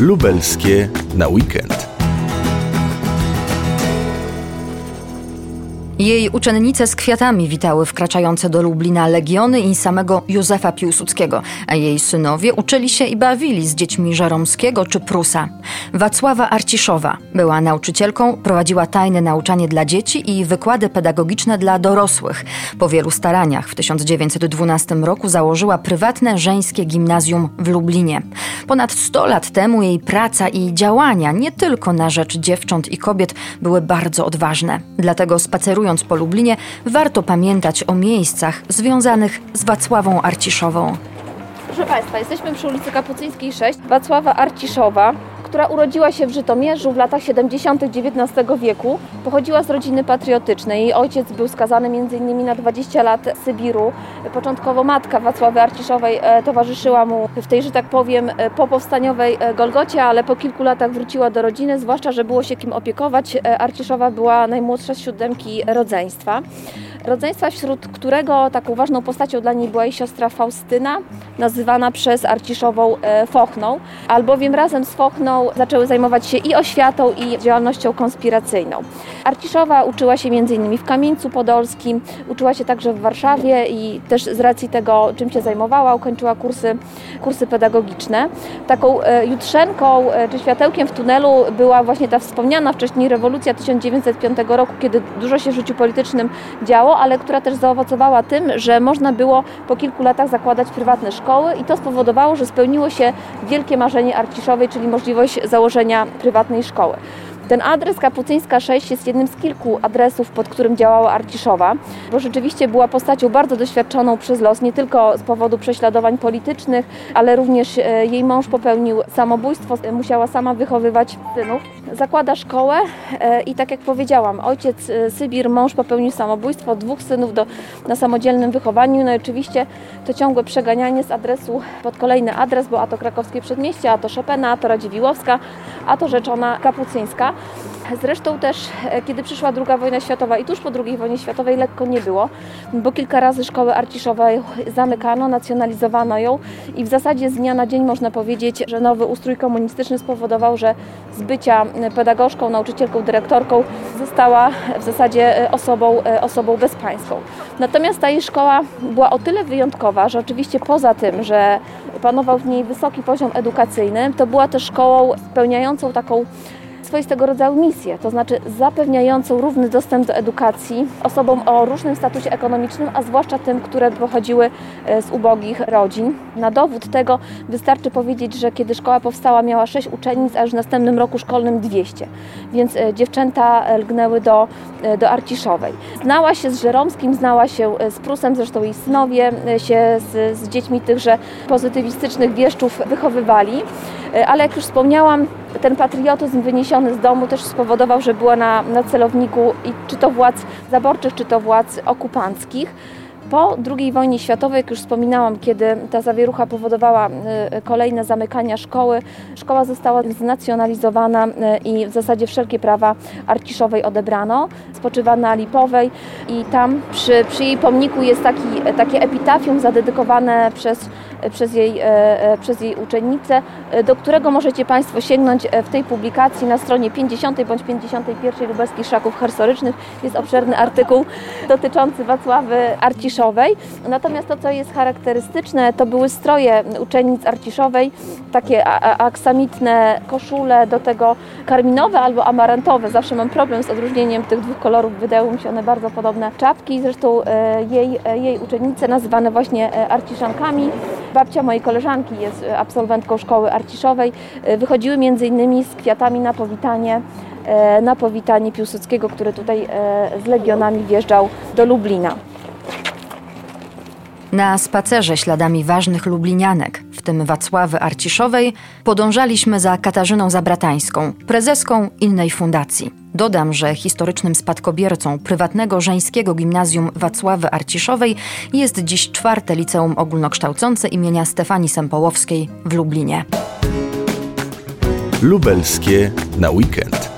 lubelskie na weekend. Jej uczennice z kwiatami witały wkraczające do Lublina legiony i samego Józefa Piłsudskiego, a jej synowie uczyli się i bawili z dziećmi Żeromskiego czy Prusa. Wacława Arciszowa była nauczycielką, prowadziła tajne nauczanie dla dzieci i wykłady pedagogiczne dla dorosłych. Po wielu staraniach w 1912 roku założyła prywatne żeńskie gimnazjum w Lublinie. Ponad 100 lat temu jej praca i działania nie tylko na rzecz dziewcząt i kobiet były bardzo odważne. Dlatego spacerując podróżując po Lublinie, warto pamiętać o miejscach związanych z Wacławą Arciszową. Proszę Państwa, jesteśmy przy ulicy Kapucyńskiej 6. Wacława Arciszowa która urodziła się w Żytomierzu w latach 70. XIX wieku. Pochodziła z rodziny patriotycznej. Jej ojciec był skazany m.in. na 20 lat Sybiru. Początkowo matka Wacławy Arciszowej e, towarzyszyła mu w tej, że tak powiem, e, popowstaniowej e, Golgocie, ale po kilku latach wróciła do rodziny, zwłaszcza, że było się kim opiekować. Arciszowa była najmłodsza z siódemki rodzeństwa rodzeństwa, wśród którego taką ważną postacią dla niej była jej siostra Faustyna, nazywana przez Arciszową Fochną, albowiem razem z Fochną zaczęły zajmować się i oświatą, i działalnością konspiracyjną. Arciszowa uczyła się m.in. w Kamieńcu Podolskim, uczyła się także w Warszawie i też z racji tego, czym się zajmowała, ukończyła kursy, kursy pedagogiczne. Taką e, jutrzenką e, czy światełkiem w tunelu była właśnie ta wspomniana wcześniej rewolucja 1905 roku, kiedy dużo się w życiu politycznym działo, ale która też zaowocowała tym, że można było po kilku latach zakładać prywatne szkoły i to spowodowało, że spełniło się wielkie marzenie Arciszowej, czyli możliwość założenia prywatnej szkoły. Ten adres Kapucyńska 6 jest jednym z kilku adresów, pod którym działała Arciszowa, bo rzeczywiście była postacią bardzo doświadczoną przez los, nie tylko z powodu prześladowań politycznych, ale również e, jej mąż popełnił samobójstwo, musiała sama wychowywać synów. Zakłada szkołę e, i tak jak powiedziałam, ojciec e, Sybir, mąż popełnił samobójstwo, dwóch synów do, na samodzielnym wychowaniu. No i oczywiście to ciągłe przeganianie z adresu pod kolejny adres, bo a to krakowskie przedmieście, a to Chopina, a to Radziwiłowska, a to Rzeczona Kapucyńska. Zresztą też, e, kiedy przyszła II wojna światowa i tuż po II wojnie światowej lekko nie było, bo kilka razy szkołę arciszowej zamykano, nacjonalizowano ją i w zasadzie z dnia na dzień można powiedzieć, że nowy ustrój komunistyczny spowodował, że z bycia pedagogzką, nauczycielką, dyrektorką została w zasadzie e, osobą, e, osobą bezpańską. Natomiast ta jej szkoła była o tyle wyjątkowa, że oczywiście poza tym, że panował w niej wysoki poziom edukacyjny, to była też szkołą spełniającą taką swoistego rodzaju misję, to znaczy zapewniającą równy dostęp do edukacji osobom o różnym statusie ekonomicznym, a zwłaszcza tym, które pochodziły e, z ubogich rodzin. Na dowód tego wystarczy powiedzieć, że kiedy szkoła powstała miała 6 uczennic, a już w następnym roku szkolnym 200, więc e, dziewczęta lgnęły do, e, do Arciszowej. Znała się z Żeromskim, znała się z Prusem, zresztą jej synowie się z, z dziećmi tychże pozytywistycznych wieszczów wychowywali. E, ale jak już wspomniałam, ten patriotyzm wyniesiony z domu też spowodował, że była na, na celowniku i czy to władz zaborczych, czy to władz okupanckich. Po II wojnie światowej, jak już wspominałam, kiedy ta zawierucha powodowała y, kolejne zamykania szkoły, szkoła została znacjonalizowana y, i w zasadzie wszelkie prawa Arciszowej odebrano. Spoczywa na Lipowej i tam przy, przy jej pomniku jest taki, takie epitafium zadedykowane przez, przez, jej, y, przez jej uczennicę, do którego możecie Państwo sięgnąć w tej publikacji na stronie 50 bądź 51 lubelskich szaków historycznych. Jest obszerny artykuł dotyczący Wacławy Arciszowej Natomiast to, co jest charakterystyczne, to były stroje uczennic Arciszowej, takie aksamitne koszule, do tego karminowe albo amarantowe. Zawsze mam problem z odróżnieniem tych dwóch kolorów, wydały mi się one bardzo podobne. Czapki, zresztą e, jej, e, jej uczennice nazywane właśnie e, arciszankami. Babcia mojej koleżanki jest absolwentką szkoły arciszowej. Wychodziły między innymi z kwiatami na powitanie na powitanie Piłsudskiego, który tutaj z legionami wjeżdżał do Lublina. Na spacerze śladami ważnych lublinianek, w tym Wacławy Arciszowej, podążaliśmy za Katarzyną Zabratańską, prezeską innej fundacji. Dodam, że historycznym spadkobiercą prywatnego żeńskiego gimnazjum Wacławy Arciszowej jest dziś czwarte liceum ogólnokształcące imienia Stefanii Sempołowskiej w Lublinie. Lubelskie na weekend.